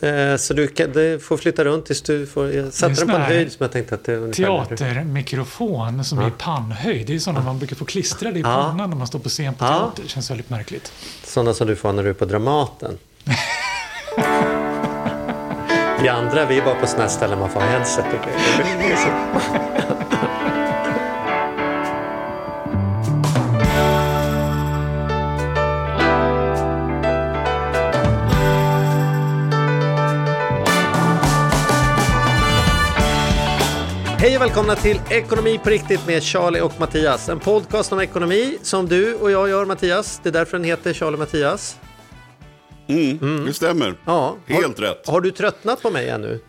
Eh, Så du, kan, du får flytta runt tills du får... Jag satte den på en höjd som jag tänkte att det är. Teatermikrofon som är i pannhöjd. Det är sådana man brukar få klistrade i Ja. pannan när man står på scen på Ja. teater. Det känns väldigt märkligt. Sådana som du får när du är på Dramaten. Vi andra, vi är bara på sådana ställen man får ha headset. Hej och välkomna till Ekonomi på riktigt med Charlie och Mattias. En podcast om ekonomi som du och jag gör Mattias. Det är därför den heter Charlie och Mattias. Det stämmer. Ja. Helt har, rätt. Har du tröttnat på mig ännu?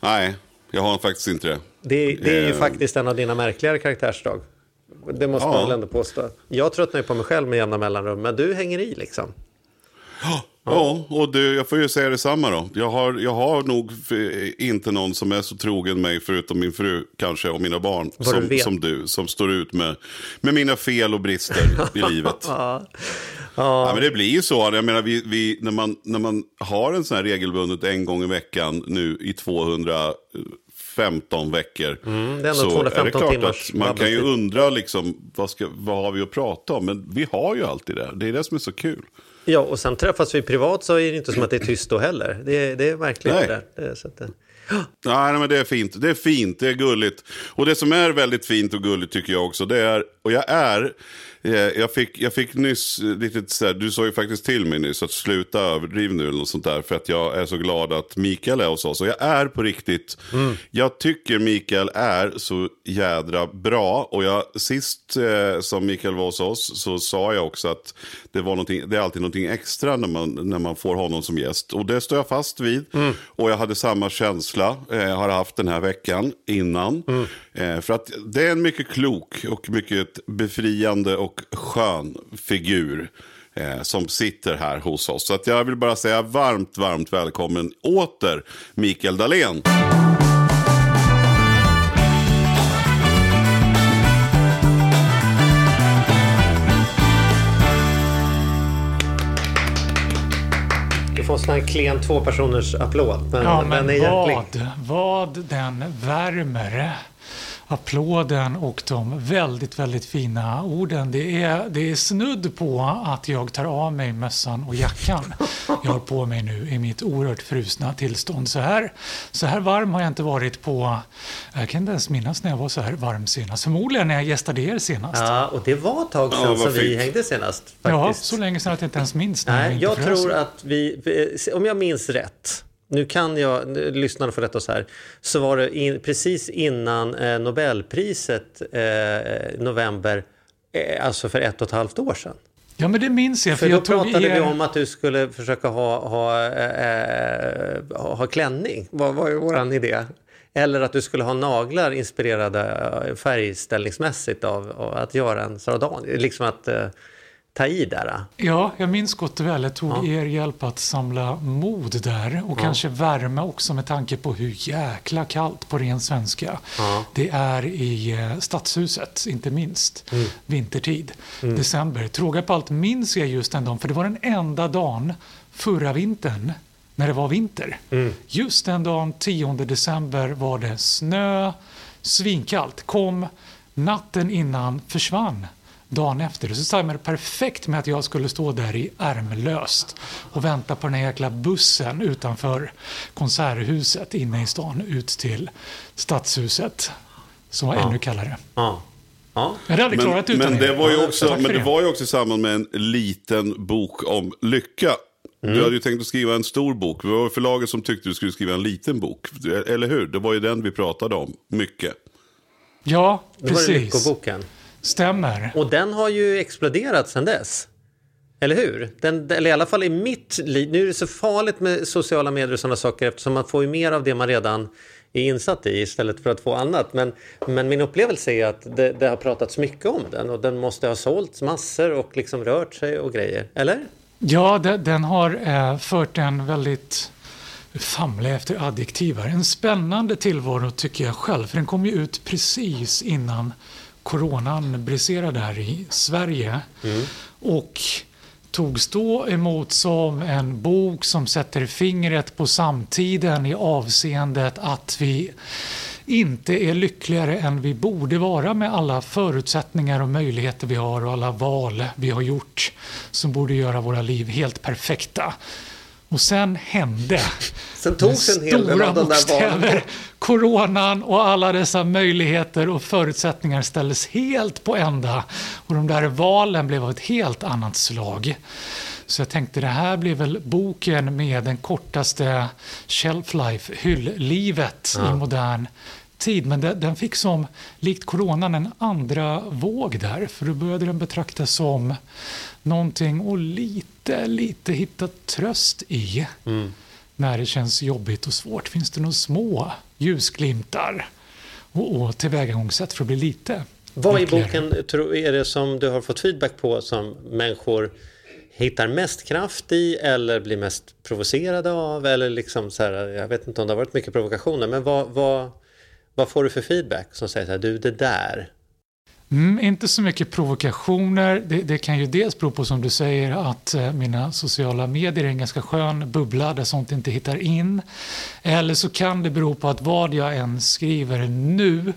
Nej, jag har faktiskt inte det. Det, det är ju Eh. faktiskt en av dina märkligare karaktärsdrag. Det måste Ja. man väl ändå påstå. Jag tröttnar ju på mig själv med jämna mellanrum, men du hänger i liksom. Ja, och det, jag får ju säga detsamma då. Jag har, jag har nog inte någon som är så trogen mig, förutom min fru kanske och mina barn, Vad du som, som du, som står ut med, med mina fel och brister i livet. Ja. Ja, men det blir ju så. Jag menar, vi, vi, när, man, när man har en sån här regelbundet en gång i veckan nu i 215 veckor. Mm, det är ändå så 215 är det klart timmars att man kan ju undra liksom, vad, ska, vad har vi att prata om? Men vi har ju alltid det. Det är det som är så kul. Ja, och sen träffas vi privat så är det inte som att det är tyst då heller. Det är, det är verkligen Nej. det där. Det är, så att det... Nej, men det är fint. Det är fint, det är gulligt. Och det som är väldigt fint och gulligt tycker jag också, det är, och jag är, jag, fick, jag fick nyss eh, lite så här, du sa ju faktiskt till mig nyss att sluta överdriv nu eller något sånt där, för att jag är så glad att Mikael är hos oss. Och jag är på riktigt, jag tycker Mikael är så jädra bra. Och jag, sist eh, som Mikael var hos oss så sa jag också att det, var det är alltid någonting extra när man, när man får honom som gäst. Och det står jag fast vid. Och jag hade samma känsla, eh, har haft den här veckan innan. Eh, för att det är en mycket klok och mycket befriande och skön figur. Eh, som sitter här hos oss. Så att jag vill bara säga varmt, varmt välkommen åter Mikael Dahlén. Du får en sån här klen tvåpersoners applåd. Men, Ja, men den är hjärtlig. vad, vad den värmer. Applåden och de väldigt, väldigt fina orden. Det är, det är snudd på att jag tar av mig mössan och jackan jag har på mig nu i mitt oerhört frusna tillstånd. Så här, så här varm har jag inte varit på, jag kan inte ens minnas när jag var så här varm senast. Förmodligen när jag gästade er senast. Ja, och det var ett tag sedan Ja, som vi hängde senast. Ja, Faktiskt. så länge sedan att jag inte ens minns när Nej, inte jag tror att vi, om jag minns rätt, nu kan jag, lyssnarna får rätta oss här, så var det in, precis innan eh, Nobelpriset eh, november, eh, alltså för ett och ett halvt år sedan. Ja, men det minns jag. För, För då jag tog pratade er... vi om att du skulle försöka ha, ha, eh, ha, ha klänning, vad var ju våran idé. Eller att du skulle ha naglar inspirerade eh, färgställningsmässigt av, av att göra en sardan. Liksom att eh, ta i där. Ja, jag minns gott och väl. Jag tog er hjälp att samla mod där och kanske värme också med tanke på hur jäkla kallt på ren svenska det är i eh, Stadshuset, inte minst vintertid. December. Tråga på allt minns jag just den dagen, för det var den enda dagen förra vintern när det var vinter. Just den dagen, 10 december, var det snö, svinkallt. Kom natten innan, försvann dagen efter. Så tajmade det perfekt med att jag skulle stå där i ärmlöst och vänta på den här jäkla bussen utanför Konserthuset inne i stan ut till Stadshuset som var ännu kallare. Ja. Ja. Jag hade Men, klarat utan men, det var ju Ja, också, men för det var ju också i samband med en liten bok om lycka. Mm. Du hade ju tänkt att skriva en stor bok. Det var förlaget som tyckte du skulle skriva en liten bok. Eller hur? Det var ju den vi pratade om mycket. Ja, Det var det precis. Lyckoboken. Stämmer. Och den har ju exploderat sedan dess. Eller hur? Den, eller i alla fall i mitt liv. Nu är det så farligt med sociala medier och sådana saker eftersom man får ju mer av det man redan är insatt i istället för att få annat. Men, men min upplevelse är att det, det har pratats mycket om den och den måste ha sålts massor och liksom rört sig och grejer. Eller? Ja, de, den har eh, fört en väldigt famla efter adjektiv här. En spännande tillvaro tycker jag själv, för den kom ju ut precis innan coronan briserade här i Sverige. Mm. Och togs då emot som en bok som sätter fingret på samtiden i avseendet att vi inte är lyckligare än vi borde vara med alla förutsättningar och möjligheter vi har och alla val vi har gjort som borde göra våra liv helt perfekta. Och sen hände sen togs en hel del av de där valen. Coronan och alla dessa möjligheter och förutsättningar ställdes helt på ända. Och de där valen blev av ett helt annat slag. Så jag tänkte det här blir väl boken med den kortaste shelf life, hylllivet ja. i modern tid. Men den fick som, likt coronan, en andra våg där. För då började den betraktas som någonting att lite, lite hitta tröst i. Mm. När det känns jobbigt och svårt. Finns det några små ljusglimtar och, och tillvägagångssätt för att bli lite Vad i boken är det som du har fått feedback på som människor hittar mest kraft i eller blir mest provocerade av? Eller liksom så här, jag vet inte om det har varit mycket provokationer, men vad, vad, vad får du för feedback som säger så här, du det där, Mm, inte så mycket provokationer. Det, det, kan ju dels bero på som du säger att eh, mina sociala medier är en ganska skön bubbla där sånt inte hittar in. Eller så kan det bero på att vad jag än skriver nu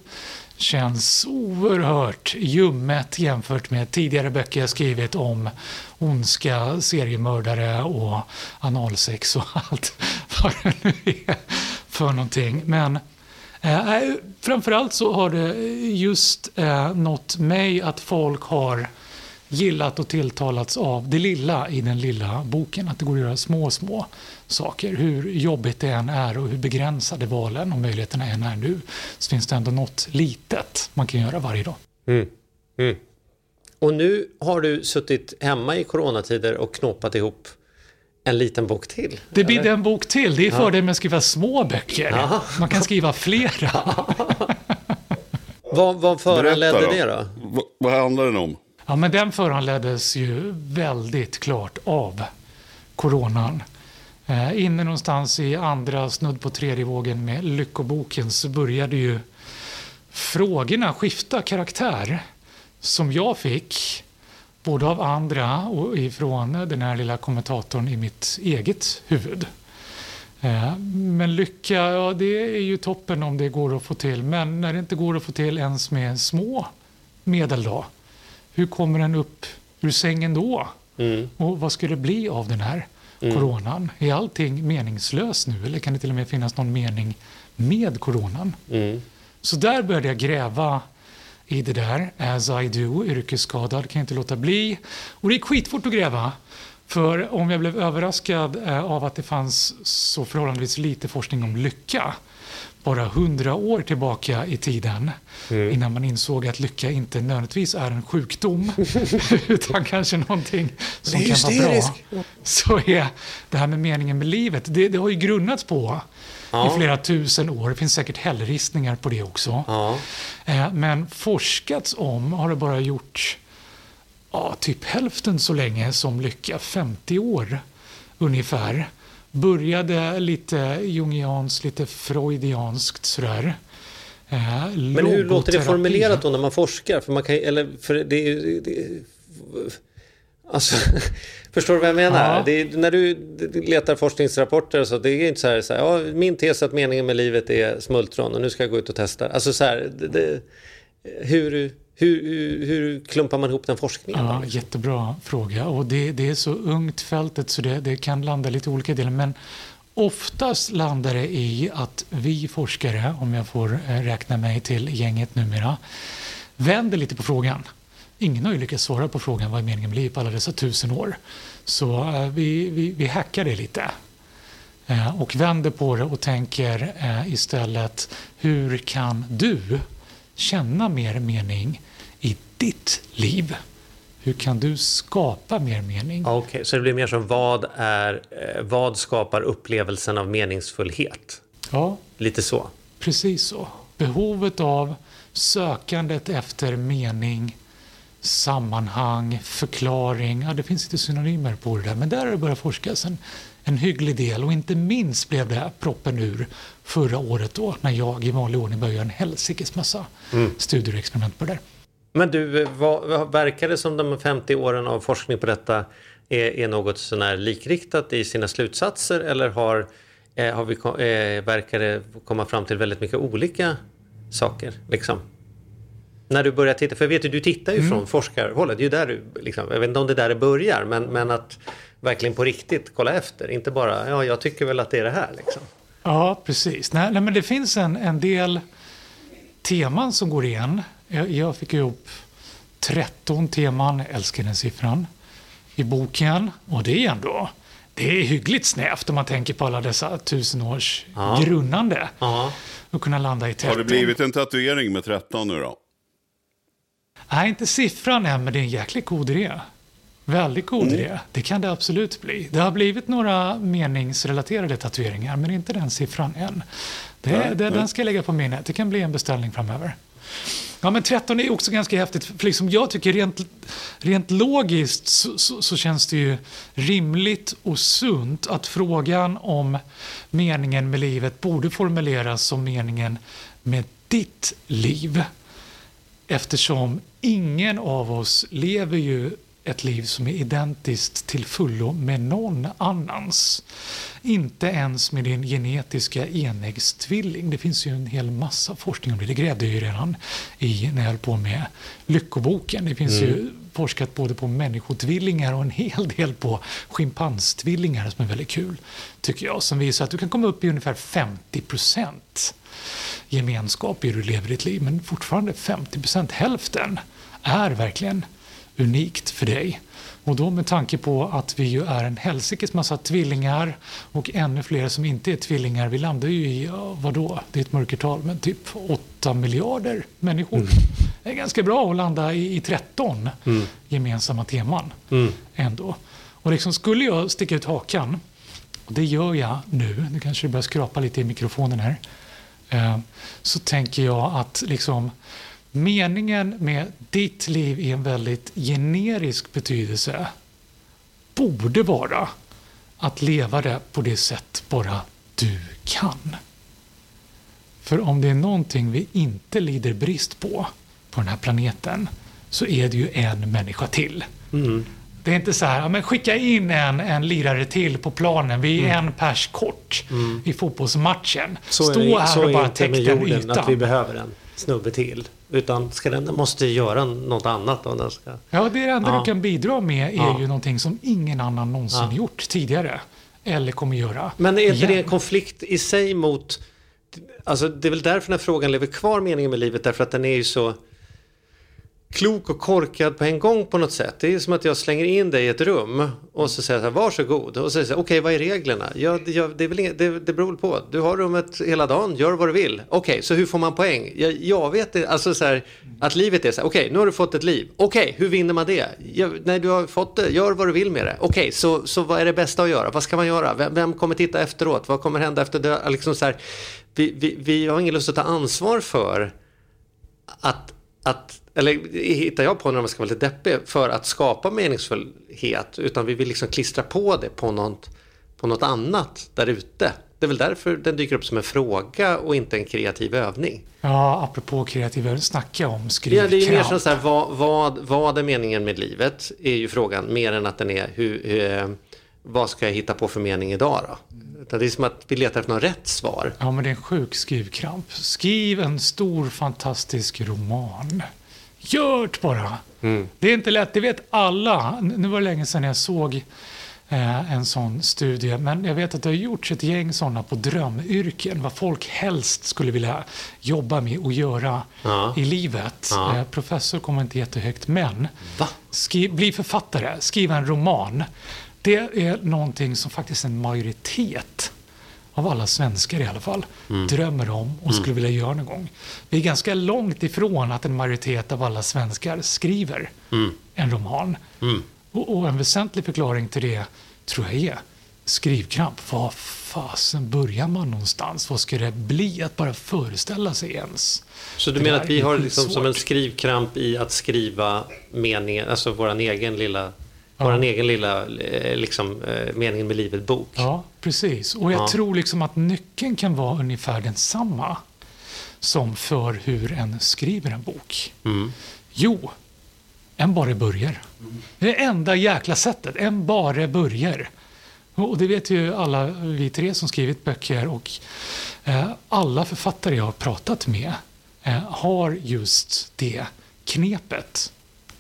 känns oerhört ljummet jämfört med tidigare böcker jag skrivit om ondska, seriemördare och analsex och allt vad det nu är för någonting. Men Eh, framförallt så har det just eh, nått mig att folk har gillat och tilltalats av det lilla i den lilla boken. Att det går att göra små, små saker. Hur jobbigt det än är och hur begränsade valen och möjligheterna än är nu så finns det ändå något litet man kan göra varje dag. Mm. Mm. Och nu har du suttit hemma i coronatider och knåpat ihop en liten bok till? Det blir en bok till. Det är fördelen med att skriva små böcker. Ja. Man kan skriva flera. vad, vad föranledde det då? V vad handlar den om? Ja, men den föranleddes ju väldigt klart av coronan. Eh, inne någonstans i andra, snudd på tredje vågen med Lyckoboken så började ju frågorna skifta karaktär. Som jag fick både av andra och ifrån den här lilla kommentatorn i mitt eget huvud. Eh, men lycka, ja det är ju toppen om det går att få till. Men när det inte går att få till ens med små medel då? Hur kommer den upp ur sängen då? Mm. Och vad ska det bli av den här mm. coronan? Är allting meningslöst nu eller kan det till och med finnas någon mening med coronan? Mm. Så där började jag gräva i det där, as I do, yrkesskadad, kan jag inte låta bli. Och det gick skitfort att gräva. För om jag blev överraskad eh, av att det fanns så förhållandevis lite forskning om lycka bara hundra år tillbaka i tiden mm. innan man insåg att lycka inte nödvändigtvis är en sjukdom utan kanske någonting som kan vara bra. Så är det här med meningen med livet, det, det har ju grunnats på ja. i flera tusen år. Det finns säkert hällristningar på det också. Ja. Eh, men forskats om har det bara gjort ja, typ hälften så länge som lycka, 50 år ungefär. Började lite jungianskt, lite freudianskt sådär. Eh, Men hur låter det formulerat då när man forskar? För man kan, eller, för det, det, Alltså, förstår du vad jag menar? Ja. Är, när du letar forskningsrapporter så det är inte så här, så här ja, min tes att meningen med livet är smultron och nu ska jag gå ut och testa. Alltså så här, det, hur, hur, hur, klumpar man ihop den forskningen? Ja, jättebra fråga och det, det är så ungt fältet så det, det kan landa lite olika delar. Men oftast landar det i att vi forskare, om jag får eh, räkna mig till gänget numera, vänder lite på frågan. Ingen har ju lyckats svara på frågan vad är meningen med livet på alla dessa tusen år. Så uh, vi, vi, vi hackar det lite uh, och vänder på det och tänker uh, istället hur kan du känna mer mening i ditt liv? Hur kan du skapa mer mening? Okej, okay, så det blir mer som vad, är, vad skapar upplevelsen av meningsfullhet? Ja. Lite så? Precis så. Behovet av sökandet efter mening, sammanhang, förklaring. Ja, det finns lite synonymer på det där, men där har det börjat forskas en, en hygglig del och inte minst blev det proppen ur förra året då när jag i vanlig ordning började göra en helsikes massa mm. studier och experiment på det där. Men du, vad, vad, verkar det som de 50 åren av forskning på detta är, är något sånär likriktat i sina slutsatser eller har, eh, har vi, eh, verkar det komma fram till väldigt mycket olika saker? Liksom? När du börjar titta, för jag vet ju du tittar ju mm. från forskarhållet, det är ju där du, liksom, jag vet inte om det är där det börjar, men, men att verkligen på riktigt kolla efter, inte bara ja, jag tycker väl att det är det här. Liksom. Ja, precis. Nej, nej, men det finns en, en del teman som går igen. Jag, jag fick ihop 13 teman, jag älskar den siffran, i boken. Och det är ändå det är hyggligt snävt om man tänker på alla dessa tusen års ja. grunnande. Ja. Och kunna landa i 13. Har det blivit en tatuering med 13 nu då? Nej, inte siffran än, men det är en jäkligt god idé. Väldigt god mm. idé. Det kan det absolut bli. Det har blivit några meningsrelaterade tatueringar, men inte den siffran än. Det, nej, det, nej. Den ska jag lägga på minnet. Det kan bli en beställning framöver. Ja, men 13 är också ganska häftigt. För liksom jag tycker rent, rent logiskt så, så, så, känns det ju rimligt och sunt att frågan om meningen med livet borde formuleras som meningen med ditt liv. Eftersom ingen av oss lever ju ett liv som är identiskt till fullo med någon annans. Inte ens med din genetiska enäggstvilling. Det finns ju en hel massa forskning om det. Det grävde jag ju redan i när jag höll på med Lyckoboken. Det finns mm. ju forskat både på människotvillingar och en hel del på schimpansstvillingar som är väldigt kul, tycker jag, som visar att du kan komma upp i ungefär 50 procent gemenskap i hur du lever ditt liv, men fortfarande 50 procent, hälften, är verkligen unikt för dig. Och då med tanke på att vi ju är en helsikes massa tvillingar och ännu fler som inte är tvillingar. Vi landar ju i, vadå, det är ett mörkertal, men typ 8 miljarder människor. Mm. Det är ganska bra att landa i, i 13 mm. gemensamma teman mm. ändå. Och liksom skulle jag sticka ut hakan, och det gör jag nu, nu kanske det börjar skrapa lite i mikrofonen här, Eh, så tänker jag att liksom Meningen med ditt liv i en väldigt generisk betydelse borde vara att leva det på det sätt bara du kan. För om det är någonting vi inte lider brist på, på den här planeten, så är det ju en människa till. Mm. Det är inte så här, men skicka in en, en lirare till på planen. Vi är mm. en pers kort mm. i fotbollsmatchen. Så Stå är, här och bara täck den ytan. att vi behöver en snubbe till. Utan ska den måste göra något annat. Om den ska... Ja, det enda ja. du kan bidra med är ja. ju någonting som ingen annan någonsin ja. gjort tidigare. Eller kommer göra. Men är inte det en konflikt i sig mot... Alltså det är väl därför den här frågan lever kvar, meningen med livet, därför att den är ju så klok och korkad på en gång på något sätt. Det är som att jag slänger in dig i ett rum och så säger jag så här, varsågod. Och så säger jag, okej okay, vad är reglerna? Ja, det, ja, det, är väl inget, det, det beror på. Du har rummet hela dagen, gör vad du vill. Okej, okay, så hur får man poäng? Jag, jag vet det, alltså så här, att livet är så här, okej, okay, nu har du fått ett liv. Okej, hur vinner man det? Jag, när du har fått det, gör vad du vill med det. Okej, så, så vad är det bästa att göra? Vad ska man göra? Vem, vem kommer titta efteråt? Vad kommer hända efter det? Liksom så här, vi, vi, vi har ingen lust att ta ansvar för att, att eller hittar jag på när man ska vara lite deppig, för att skapa meningsfullhet. Utan vi vill liksom klistra på det på något, på något annat där ute. Det är väl därför den dyker upp som en fråga och inte en kreativ övning. Ja, apropå kreativ övning, snacka om skrivkramp. Ja, det är mer så här, vad, vad, vad är meningen med livet? Är ju frågan, mer än att den är, hur, hur, vad ska jag hitta på för mening idag då? Det är som att vi letar efter något rätt svar. Ja, men det är en sjuk skrivkramp. Skriv en stor fantastisk roman. Gör det bara. Mm. Det är inte lätt, det vet alla. Nu var det länge sedan jag såg eh, en sån studie, men jag vet att det har gjorts ett gäng sådana på drömyrken, vad folk helst skulle vilja jobba med och göra ja. i livet. Ja. Eh, professor kommer inte jättehögt, men skriv, bli författare, skriva en roman. Det är någonting som faktiskt en majoritet av alla svenskar i alla fall, mm. drömmer om och skulle mm. vilja göra någon gång. Vi är ganska långt ifrån att en majoritet av alla svenskar skriver mm. en roman. Mm. Och, och, en väsentlig förklaring till det tror jag är skrivkramp. Var fasen börjar man någonstans? Vad ska det bli? Att bara föreställa sig ens. Så du Det menar att vi har liksom som en skrivkramp i att skriva meningen, alltså våran egen lilla, våran egen lilla eh, liksom, eh, meningen med livet-bok? Ja, precis. Och jag Ja. tror liksom att nyckeln kan vara ungefär densamma som för hur en skriver en bok. Mm. Jo, en bara börjar. Det är det enda jäkla sättet. En bara börjar. Och det vet ju alla vi tre som skrivit böcker och eh, alla författare jag har pratat med eh, har just det knepet.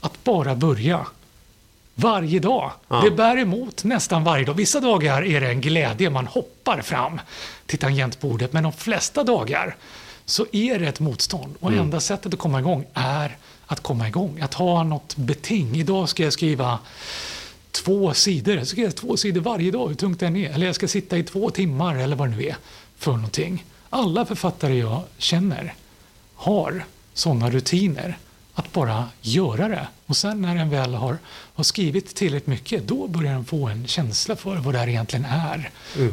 Att bara börja. Varje dag. Ja. Det bär emot nästan varje dag. Vissa dagar är det en glädje, man hoppar fram till tangentbordet. Men de flesta dagar så är det ett motstånd. Och enda sättet att komma igång är att komma igång. Att ha något beting. Idag ska jag skriva två sidor. Jag ska skriva två sidor varje dag, hur tungt det än är. Eller jag ska sitta i två timmar eller vad det nu är för någonting. Alla författare jag känner har sådana rutiner. Att bara göra det. Och sen när en väl har, har skrivit tillräckligt mycket, då börjar en få en känsla för vad det här egentligen är.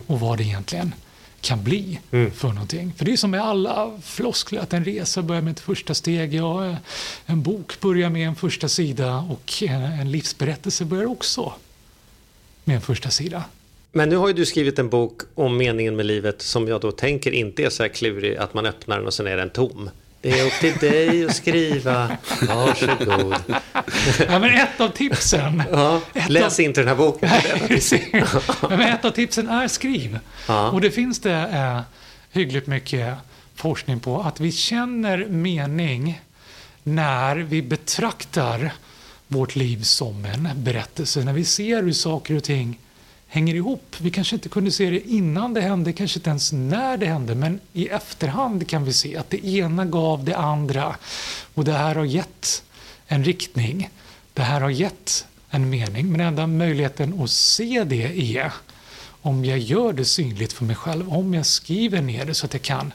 Och vad det egentligen kan bli för någonting. För det är som med alla floskler, att en resa börjar med ett första steg. Ja, en bok börjar med en första sida och en, en livsberättelse börjar också med en första sida. Men nu har ju du skrivit en bok om meningen med livet som jag då tänker inte är så här klurig att man öppnar den och sen är den tom. Det är upp till dig att skriva. Varsågod. Ja, men ett av tipsen Ja, läs av- inte den här boken. Men ett av tipsen är skriv. Ja. Och det finns det eh, hyggligt mycket forskning på. Att vi känner mening när vi betraktar vårt liv som en berättelse. När vi ser hur saker och ting hänger ihop. Vi kanske inte kunde se det innan det hände, kanske inte ens när det hände, men i efterhand kan vi se att det ena gav det andra. Och det här har gett en riktning. Det här har gett en mening, men enda möjligheten att se det är om jag gör det synligt för mig själv, om jag skriver ner det så att jag kan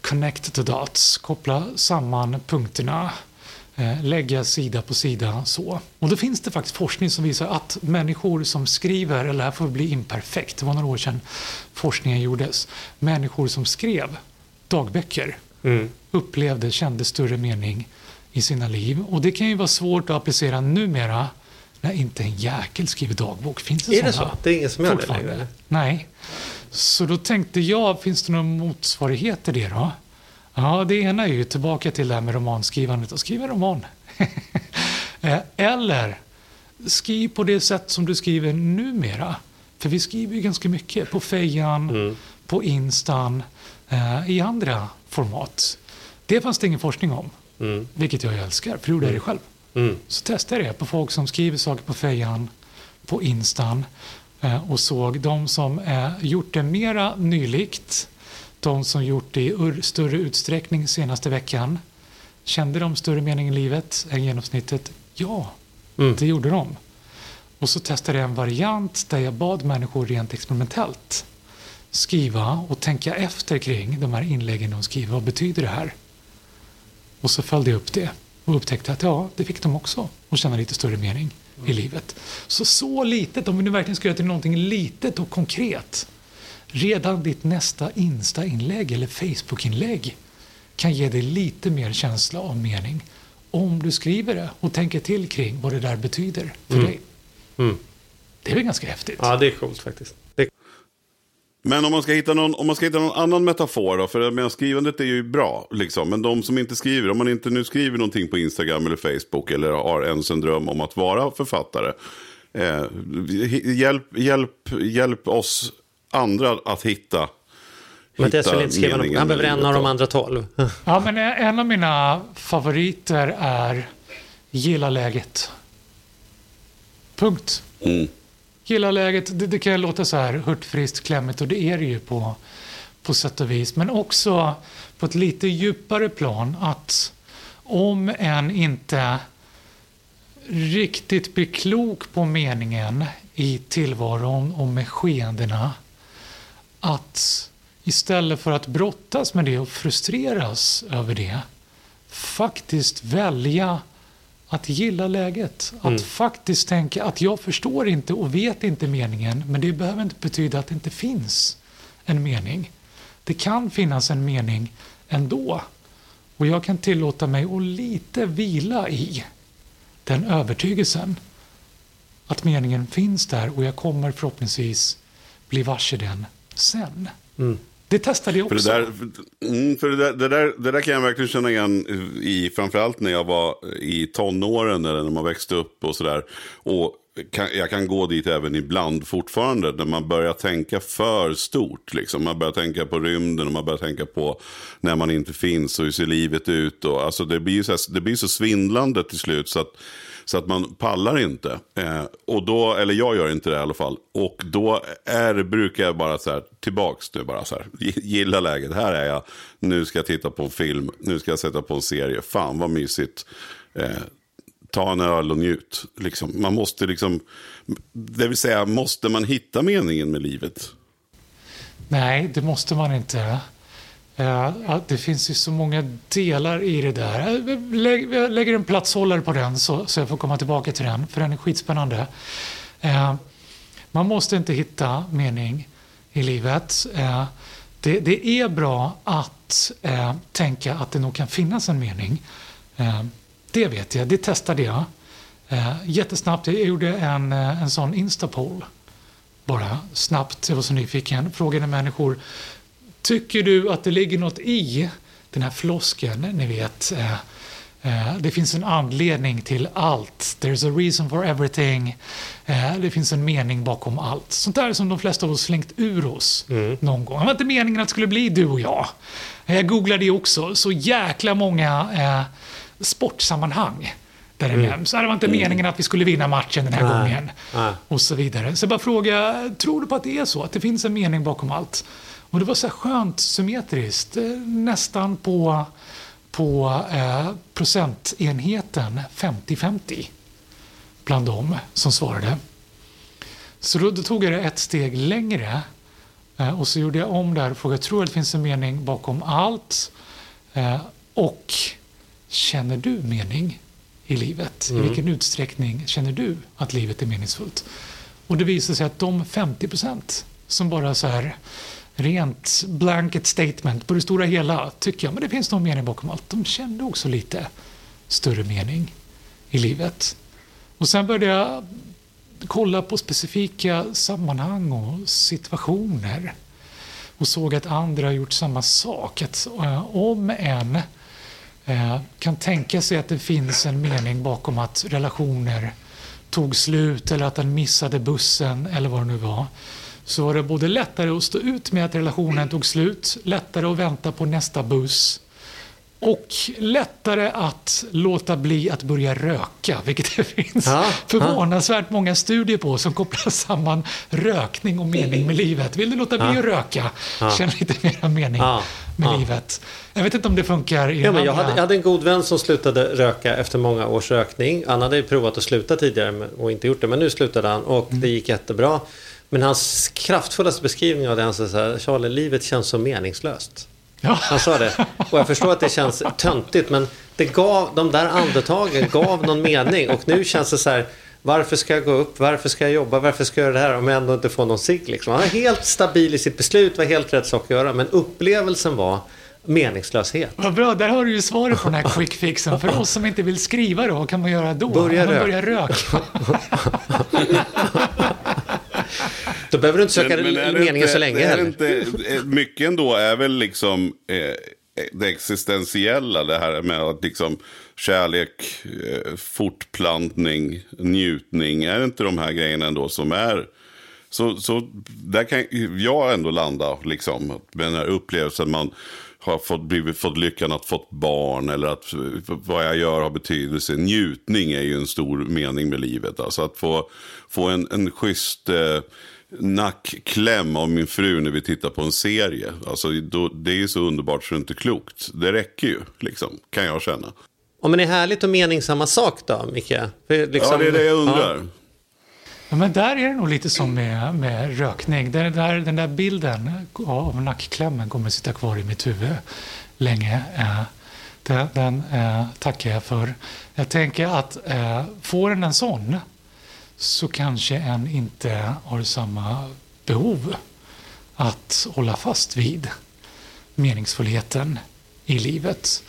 connect the dots, koppla samman punkterna, lägga sida på sida så. Och då finns det faktiskt forskning som visar att människor som skriver, eller här får bli imperfekt, det var några år sedan forskningen gjordes, människor som skrev dagböcker Mm. upplevde, kände större mening i sina liv. Och det kan ju vara svårt att applicera numera när inte en jäkel skriver dagbok. Finns det Är det såna så? Det är ingen som gör det längre? Nej. Så då tänkte jag, finns det någon motsvarighet till det då? Ja, det ena är ju tillbaka till det här med romanskrivandet och skriva roman. Eh, Eller skriv på det sätt som du skriver numera. För vi skriver ju ganska mycket på fejan, Mm. på instan, eh, i andra format. Det fanns det ingen forskning om, Mm. vilket jag älskar, för då gjorde jag det själv. Mm. Så testade jag det på folk som skriver saker på fejan, på instan eh, och såg de som eh, gjort det mera nylikt, de som gjort det i större utsträckning senaste veckan. Kände de större mening i livet än genomsnittet? Ja, Mm. det gjorde de. Och så testade jag en variant där jag bad människor rent experimentellt skriva och tänka efter kring de här inläggen de skriver. Vad betyder det här? Och så följde jag upp det och upptäckte att ja, det fick de också och känna lite större mening i livet. Så så litet, om vi nu verkligen ska göra till någonting litet och konkret. Redan ditt nästa Insta-inlägg eller Facebook-inlägg kan ge dig lite mer känsla av mening om du skriver det och tänker till kring vad det där betyder för dig. Mm. Det är väl ganska häftigt? Ja, det är coolt faktiskt. Det... Men om man ska hitta någon, om man ska hitta någon annan metafor då, för menar, skrivandet är ju bra, liksom. men de som inte skriver, om man inte nu skriver någonting på Instagram eller Facebook eller har ens en dröm om att vara författare, eh, hjälp, hjälp, hjälp oss andra att hitta Mattias vill inte skriva meningen han behöver en av de andra tolv. Ja, men en av mina favoriter är Gilla läget. Punkt. Mm. Gilla läget, det, det kan låta så här hurtfriskt, klämmigt och det är det ju på, på sätt och vis. Men också på ett lite djupare plan att om en inte riktigt blir klok på meningen i tillvaron och med skeendena att istället för att brottas med det och frustreras över det faktiskt välja att gilla läget. Att mm. faktiskt tänka att jag förstår inte och vet inte meningen, men det behöver inte betyda att det inte finns en mening. Det kan finnas en mening ändå. Och jag kan tillåta mig att lite vila i den övertygelsen. Att meningen finns där och jag kommer förhoppningsvis bli varse den sen. Mm. Det testade jag också. För, det där, mm, för det, där, det, där, det där kan jag verkligen känna igen i, framförallt när jag var i tonåren eller när man växte upp och sådär. Och kan, jag kan gå dit även ibland fortfarande när man börjar tänka för stort. Liksom. Man börjar tänka på rymden och man börjar tänka på när man inte finns och hur ser livet ut. Och, alltså, det, blir så här, det blir så svindlande till slut så att så att man pallar inte. Eh, och då, eller jag gör inte det i alla fall. Och då är, brukar jag bara så här, tillbaks nu bara så här. Gilla läget, här är jag. Nu ska jag titta på en film, nu ska jag sätta på en serie. Fan vad mysigt. Eh, ta en öl och njut. Liksom. Man måste liksom, det vill säga, måste man hitta meningen med livet? Nej, det måste man inte. Eh, det finns ju så många delar i det där. Eh, jag lägger en platshållare på den så, jag får komma tillbaka till den, för den är skitspännande. Eh, man måste inte hitta mening i livet. Det, det, är bra att tänka att det nog kan finnas en mening. det vet jag, det testade jag. jättesnabbt, jag gjorde en, en sån instapoll. Bara snabbt, jag var så nyfiken. Frågade människor Tycker du att det ligger något i den här flosken, ni vet, eh, eh, det finns en anledning till allt. There's a reason for everything. Eh, det finns en mening bakom allt. Sånt där som de flesta av oss slängt ur oss mm. någon gång. Det var inte meningen att det skulle bli du och jag. Jag googlade det också. Så jäkla många eh, sportsammanhang där det mm. nämns. Det var inte mm. meningen att vi skulle vinna matchen den här Nej. gången. Nej. Och så vidare. Så jag bara fråga, tror du på att det är så? Att det finns en mening bakom allt? Och det var så skönt symmetriskt, eh, nästan på, på eh, procentenheten 50-50 bland dem som svarade. Så då, då, tog jag det ett steg längre eh, och så gjorde jag om där och frågade, tror att det finns en mening bakom allt? Eh, och känner du mening i livet? Mm. I vilken utsträckning känner du att livet är meningsfullt? Och det visade sig att de 50 procent som bara så här rent blanket statement på det stora hela tycker jag, men det finns någon mening bakom allt. De kände också lite större mening i livet. Och sen började jag kolla på specifika sammanhang och situationer och såg att andra har gjort samma sak. Att eh, om en eh, kan tänka sig att det finns en mening bakom att relationer tog slut eller att den missade bussen eller vad det nu var så var det både lättare att stå ut med att relationen tog slut, lättare att vänta på nästa buss och lättare att låta bli att börja röka, vilket det finns ja, förvånansvärt många studier på som kopplar samman rökning och mening med livet. Vill du låta bli ja. att röka? Ja. Känn lite mer mening med livet. Jag vet inte om det funkar i ja, men jag, hade, jag hade en god vän som slutade röka efter många års rökning. Han hade provat att sluta tidigare och inte gjort det, men nu slutade han och mm. det gick jättebra. Men hans kraftfullaste beskrivning av det, han sa så här, Charlie, livet känns så meningslöst. Ja. Han sa det. Och jag förstår att det känns töntigt, men det gav, de där andetagen gav någon mening. Och nu känns det så här, varför ska jag gå upp? Varför ska jag jobba? Varför ska jag göra det här om jag ändå inte får någon cigg? Liksom. Han var helt stabil i sitt beslut, var helt rätt sak att göra. Men upplevelsen var meningslöshet. Vad bra, där har du ju svaret på den här quick fixen. För oss som inte vill skriva då, vad kan man göra då? Börja röka. Börja röka. Då behöver du inte söka men, men meningen inte, så länge heller. Inte, eh, mycket ändå är väl liksom eh, det existentiella. Det här med att liksom kärlek, eh, fortplantning, njutning. Är det inte de här grejerna ändå som är... Så, så där kan jag ändå landa liksom, med den här upplevelsen man har fått, blivit, fått lyckan att fått barn eller att vad jag gör har betydelse. Njutning är ju en stor mening med livet. Alltså att få, få en, en schysst eh, nackkläm av min fru när vi tittar på en serie. Alltså, då, det är ju så underbart så det är inte klokt. Det räcker ju, liksom, kan jag känna. Om men är härligt och mening samma sak då, Micke? För, liksom, ja, det är det jag undrar. Ja. Ja, men där är det nog lite som med, med rökning. Den där, den där bilden av nackklämmen kommer att sitta kvar i mitt huvud länge. Eh, Den, den eh, tackar jag för. Jag tänker att eh, får en en sån så kanske en inte har samma behov att hålla fast vid meningsfullheten i livet.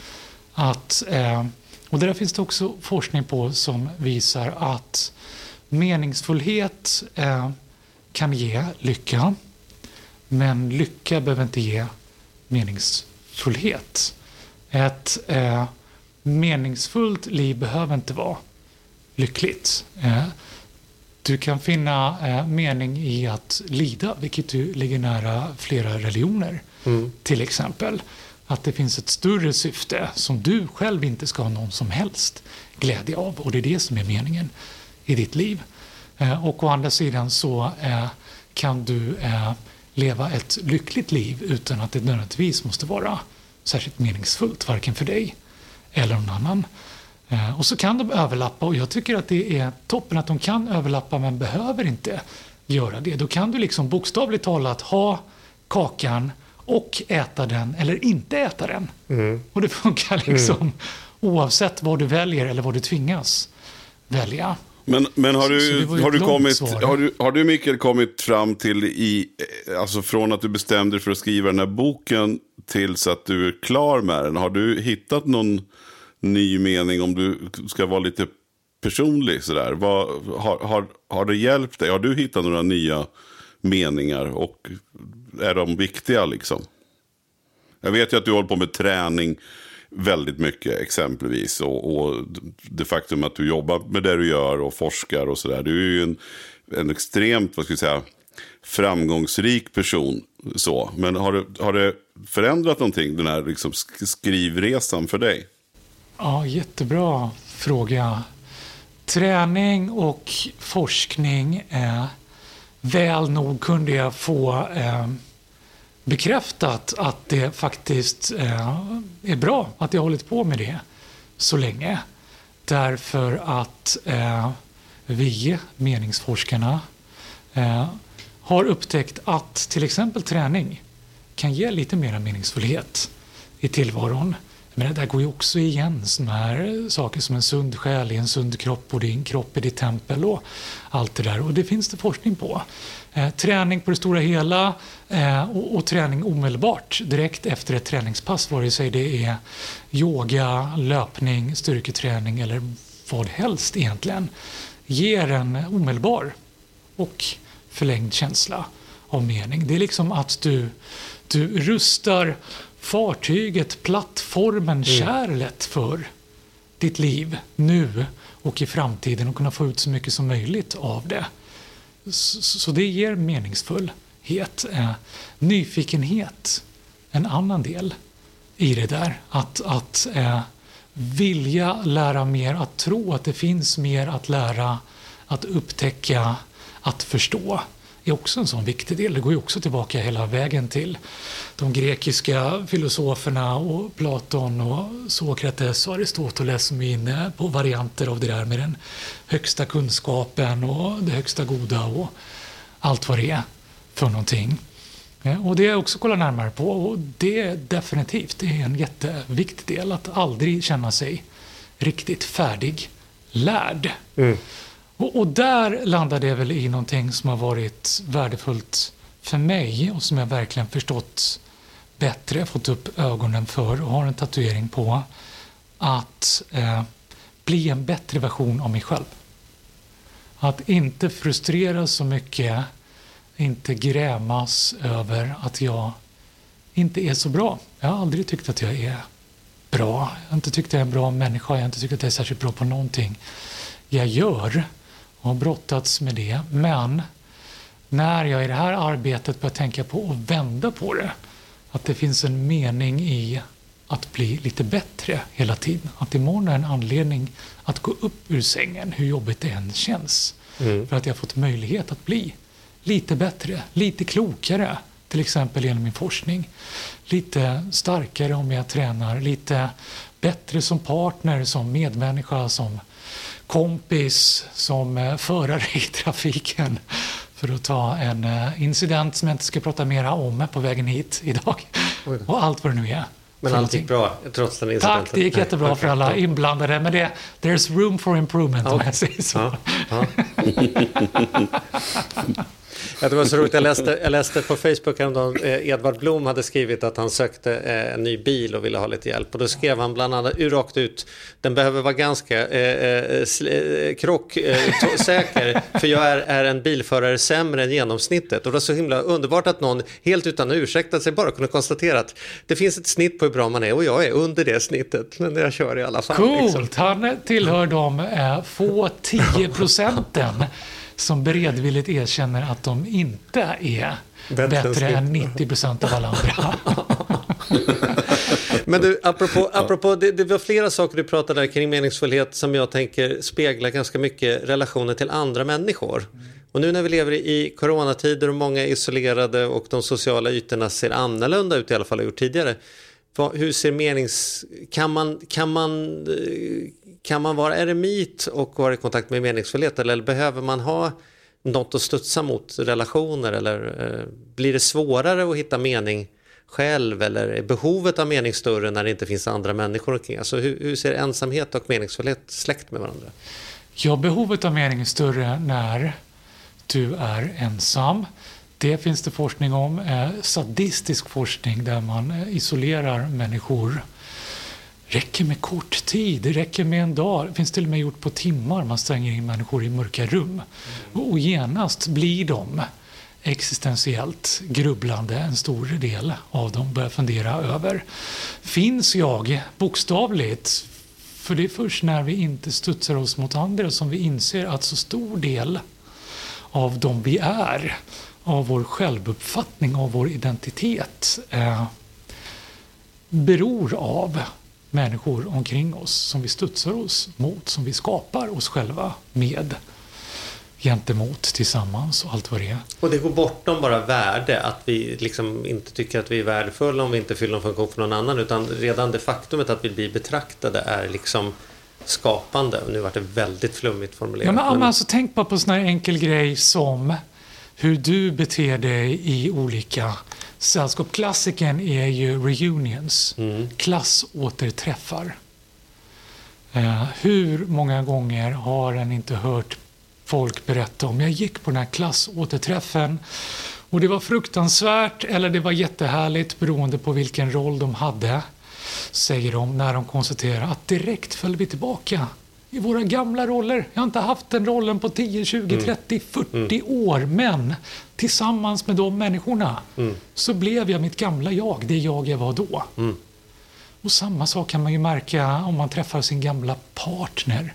Att, eh, och där finns det också forskning på som visar att meningsfullhet eh, kan ge lycka. Men lycka behöver inte ge meningsfullhet. Ett eh, meningsfullt liv behöver inte vara lyckligt. Du kan finna eh, mening i att lida, vilket ju ligger nära flera religioner. Mm. Till exempel att det finns ett större syfte som du själv inte ska ha någon som helst glädje av. Och det är det som är meningen i ditt liv. Eh, och å andra sidan så eh, kan du eh, leva ett lyckligt liv utan att det nödvändigtvis måste vara särskilt meningsfullt, varken för dig eller någon annan. Och så kan de överlappa och jag tycker att det är toppen att de kan överlappa men behöver inte göra det. Då kan du liksom bokstavligt talat ha kakan och äta den eller inte äta den. Mm. Och det funkar liksom mm. oavsett vad du väljer eller vad du tvingas välja. Men, men har, du, har, du kommit, har, du, har du Mikael kommit fram till, i, alltså från att du bestämde dig för att skriva den här boken tills att du är klar med den, har du hittat någon ny mening om du ska vara lite personlig sådär? Vad, har, har, har det hjälpt dig? Har du hittat några nya meningar och är de viktiga liksom? Jag vet ju att du håller på med träning väldigt mycket exempelvis. Och, och det faktum att du jobbar med det du gör och forskar och sådär. Du är ju en, en extremt, vad ska jag säga, framgångsrik person. Så. Men har det, har det förändrat någonting, den här liksom skrivresan för dig? Ja, jättebra fråga. Träning och forskning, eh, väl nog kunde jag få eh, bekräftat att det faktiskt eh, är bra att jag har hållit på med det så länge. Därför att eh, vi, meningsforskarna, eh, har upptäckt att till exempel träning kan ge lite mer meningsfullhet i tillvaron. Men det där går ju också igen sådana här saker som en sund själ i en sund kropp och din kropp är ditt tempel och allt det där. Och det finns det forskning på. Eh, träning på det stora hela eh, och, och, träning omedelbart direkt efter ett träningspass, vare sig det är yoga, löpning, styrketräning eller vad helst egentligen, ger en omedelbar och förlängd känsla av mening. Det är liksom att du, du rustar fartyget, plattformen, mm. kärlet för ditt liv nu och i framtiden och kunna få ut så mycket som möjligt av det. Så det ger meningsfullhet. Eh, nyfikenhet, en annan del i det där. Att, att eh, vilja lära mer, att tro att det finns mer att lära, att upptäcka, att förstå är också en sån viktig del. Det går ju också tillbaka hela vägen till de grekiska filosoferna och Platon och Sokrates och Aristoteles som är inne på varianter av det där med den högsta kunskapen och det högsta goda och allt vad det är för någonting. Eh, och det har jag också kollat närmare på och det är definitivt det är en jätteviktig del att aldrig känna sig riktigt färdig lärd. Mm. Och, och, där landade jag väl i någonting som har varit värdefullt för mig och som jag verkligen förstått bättre, fått upp ögonen för och har en tatuering på. Att eh, bli en bättre version av mig själv. Att inte frustreras så mycket, inte grämas över att jag inte är så bra. Jag har aldrig tyckt att jag är bra. Jag har inte tyckt att jag är en bra människa. Jag har inte tyckt att jag är särskilt bra på någonting jag gör och har brottats med det. Men när jag i det här arbetet börjar tänka på att vända på det, att det finns en mening i att bli lite bättre hela tiden. Att imorgon är en anledning att gå upp ur sängen, hur jobbigt det än känns. Mm. För att jag har fått möjlighet att bli lite bättre, lite klokare, till exempel genom min forskning. Lite starkare om jag tränar, lite bättre som partner, som medmänniska, som kompis, som eh, förare i trafiken. För att ta en eh, incident som jag inte ska prata mera om på vägen hit idag. Och allt vad det nu är. Men allt gick bra trots den incidenten? Tack, det gick jättebra för alla inblandade. Men det, there's room for improvement om jag säger så. Ja, ja. Ja, det var så roligt, jag läste, jag läste på Facebook häromdagen, eh, Edvard Blom hade skrivit att han sökte eh, en ny bil och ville ha lite hjälp. Och då skrev han bland annat rakt ut, den behöver vara ganska eh, eh, krocksäker, eh, för jag är, är en bilförare sämre än genomsnittet. Och det var så himla underbart att någon helt utan ursäkta sig bara kunde konstatera att det finns ett snitt på hur bra man är och jag är under det snittet, men jag kör i alla fall. Coolt, liksom. han tillhör de eh, få 10 procenten som beredvilligt erkänner att de inte är bättre, bättre än 90 procent av alla andra. Men du, apropå, apropå det, det var flera saker du pratade där kring meningsfullhet som jag tänker speglar ganska mycket relationer till andra människor. Och nu när vi lever i coronatider och många är isolerade och de sociala ytorna ser annorlunda ut i alla fall har gjort tidigare. Hur ser menings... Kan man, kan man kan man vara eremit och vara i kontakt med meningsfullhet eller behöver man ha något att studsa mot relationer eller eh, blir det svårare att hitta mening själv eller är behovet av mening större när det inte finns andra människor omkring? Alltså hur, hur ser ensamhet och meningsfullhet släkt med varandra? Ja, behovet av mening är större när du är ensam. Det finns det forskning om, eh, sadistisk forskning där man eh, isolerar människor räcker med kort tid, det räcker med en dag. Det finns till och med gjort på timmar. Man stänger in människor i mörka rum. Och genast blir de existentiellt grubblande, en stor del av dem börjar fundera över. Finns jag bokstavligt? För det är först när vi inte studsar oss mot andra som vi inser att så stor del av dem vi är, av vår självuppfattning, av vår identitet eh, beror av människor omkring oss som vi studsar oss mot, som vi skapar oss själva med gentemot tillsammans och allt vad det är. Och det går bortom bara värde, att vi liksom inte tycker att vi är värdefulla om vi inte fyller någon funktion för någon annan, utan redan det faktumet att vi blir betraktade är liksom skapande. Och nu var det väldigt flummigt formulerat. Ja, men, men... Alltså, tänk bara på en sån här enkel grej som hur du beter dig i olika sällskap. Klassikern är ju reunions, mm. klassåterträffar. Eh, hur många gånger har en inte hört folk berätta om jag gick på den här klassåterträffen och det var fruktansvärt eller det var jättehärligt beroende på vilken roll de hade, säger de när de konstaterar att direkt föll vi tillbaka i våra gamla roller. Jag har inte haft den rollen på 10, 20, mm. 30, 40 mm. år. Men tillsammans med de människorna mm. så blev jag mitt gamla jag, det jag jag var då. Mm. Och samma sak kan man ju märka om man träffar sin gamla partner.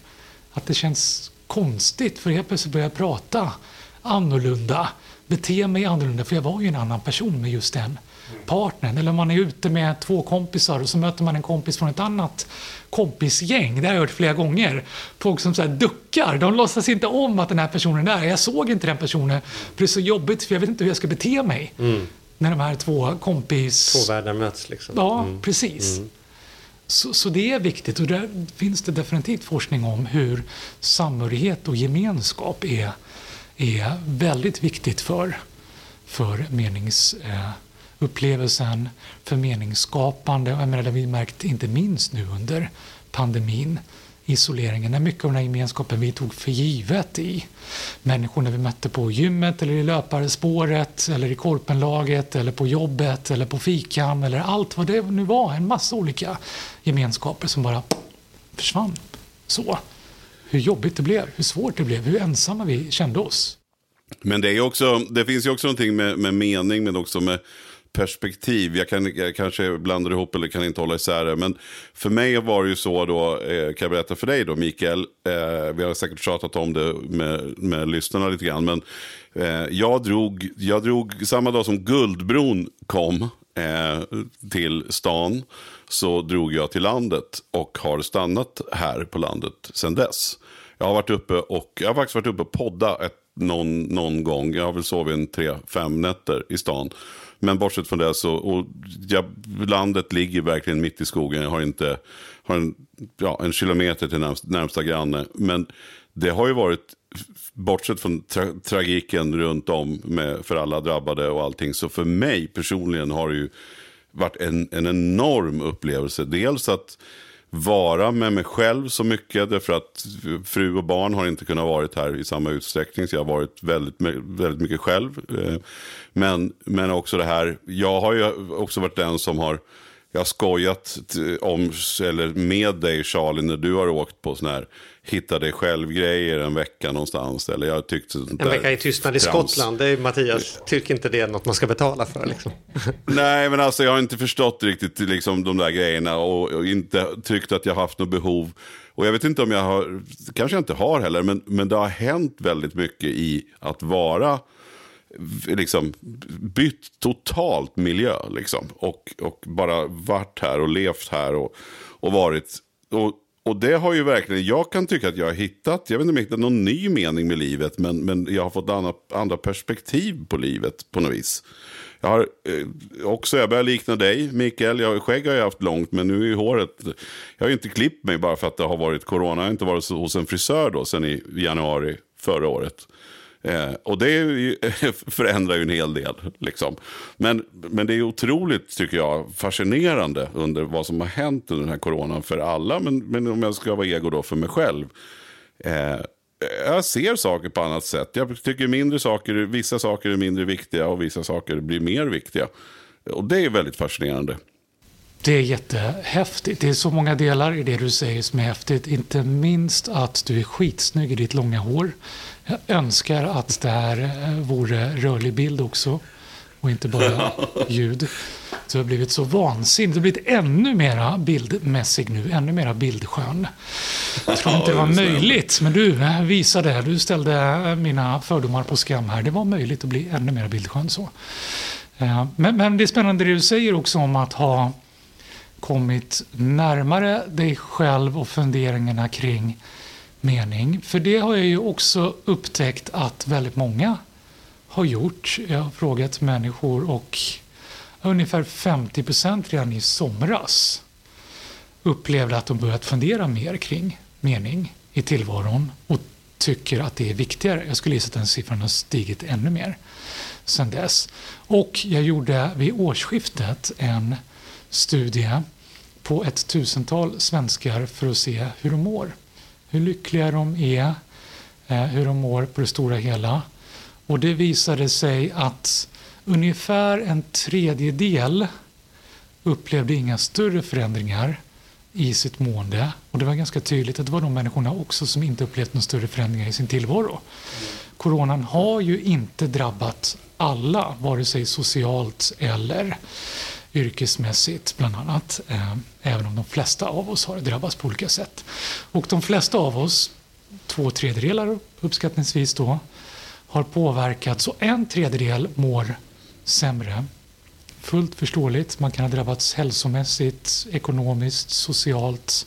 Att det känns konstigt för helt plötsligt börjar jag prata annorlunda, bete mig annorlunda för jag var ju en annan person med just den partnern. Eller om man är ute med två kompisar och så möter man en kompis från ett annat kompisgäng. Det har jag hört flera gånger. Folk som så duckar. De låtsas inte om att den här personen är där. Jag såg inte den personen. För det är så jobbigt för jag vet inte hur jag ska bete mig. Mm. När de här två kompis... Två världar möts liksom. Ja, mm. precis. Mm. Så, så, det är viktigt och där finns det definitivt forskning om hur samhörighet och gemenskap är, är väldigt viktigt för, för menings... Eh, upplevelsen för meningsskapande. Jag menar, det har vi märkt inte minst nu under pandemin, isoleringen, när mycket av den här gemenskapen vi tog för givet i Människorna vi mötte på gymmet eller i löparspåret eller i korpenlaget eller på jobbet eller på fikan eller allt vad det nu var. En massa olika gemenskaper som bara försvann. Så. Hur jobbigt det blev, hur svårt det blev, hur ensamma vi kände oss. Men det, är också, det finns ju också någonting med, med mening men också med perspektiv. Jag, kan, jag kanske blandar ihop eller kan inte hålla isär det. Men för mig var det ju så då, eh, kan jag berätta för dig då Mikael. Eh, vi har säkert tjatat om det med, med lyssnarna lite grann. Men eh, jag, drog, jag drog, samma dag som Guldbron kom eh, till stan. Så drog jag till landet och har stannat här på landet sedan dess. Jag har varit uppe och jag har faktiskt varit uppe och podda ett, någon, någon gång. Jag har väl sovit en tre, fem nätter i stan. Men bortsett från det så, och ja, landet ligger verkligen mitt i skogen. Jag har inte, har en, ja, en kilometer till närmsta, närmsta granne. Men det har ju varit, bortsett från tra tragiken runt om med, för alla drabbade och allting. Så för mig personligen har det ju varit en, en enorm upplevelse. Dels att vara med mig själv så mycket. Därför att fru och barn har inte kunnat vara här i samma utsträckning. Så jag har varit väldigt, väldigt mycket själv. Eh, men, men också det här, jag har ju också varit den som har jag har skojat om, eller med dig Charlie när du har åkt på sån här hitta dig själv-grejer en vecka någonstans. Eller jag tyckte en vecka i tystnad i Skottland, det är Mattias, tycker inte det är något man ska betala för liksom. Nej, men alltså jag har inte förstått riktigt liksom, de där grejerna och, och inte tyckt att jag haft något behov. Och jag vet inte om jag har, kanske jag inte har heller, men, men det har hänt väldigt mycket i att vara liksom bytt totalt miljö. Liksom. Och, och bara varit här och levt här och, och varit. Och, och det har ju verkligen, jag kan tycka att jag har hittat, jag vet inte om jag hittat någon ny mening med livet, men, men jag har fått andra, andra perspektiv på livet på något vis. Jag har eh, också, jag börjar likna dig Mikael, jag, skägg har jag haft långt men nu är håret, jag har ju inte klippt mig bara för att det har varit corona, jag har inte varit hos en frisör då sen i januari förra året. Eh, och det ju, förändrar ju en hel del. Liksom. Men, men det är otroligt, tycker jag, fascinerande under vad som har hänt under den här coronan för alla. Men, men om jag ska vara ego då för mig själv. Eh, jag ser saker på annat sätt. Jag tycker mindre saker, vissa saker är mindre viktiga och vissa saker blir mer viktiga. Och det är väldigt fascinerande. Det är jättehäftigt. Det är så många delar i det du säger som är häftigt. Inte minst att du är skitsnygg i ditt långa hår. Jag önskar att det här eh, vore rörlig bild också och inte bara ljud. Du har blivit så vansinnig. Du har blivit ännu mera bildmässig nu, ännu mera bildskön. Jag tror inte det var möjligt, men du eh, visade, du ställde mina fördomar på skam här. Det var möjligt att bli ännu mer bildskön så. Eh, men, men det är spännande det du säger också om att ha kommit närmare dig själv och funderingarna kring mening. För det har jag ju också upptäckt att väldigt många har gjort. Jag har frågat människor och ungefär 50 procent redan i somras upplevde att de börjat fundera mer kring mening i tillvaron och tycker att det är viktigare. Jag skulle gissa att den siffran har stigit ännu mer sen dess. Och jag gjorde vid årsskiftet en studie på ett tusental svenskar för att se hur de mår. Hur lyckliga de är, eh, hur de mår på det stora hela. Och det visade sig att ungefär en tredjedel upplevde inga större förändringar i sitt mående. Och det var ganska tydligt att det var de människorna också som inte upplevt några större förändringar i sin tillvaro. Coronan har ju inte drabbat alla, vare sig socialt eller yrkesmässigt bland annat. Eh, även om de flesta av oss har drabbats på olika sätt. Och de flesta av oss, två tredjedelar uppskattningsvis då, har påverkats och en tredjedel mår sämre. Fullt förståeligt. Man kan ha drabbats hälsomässigt, ekonomiskt, socialt,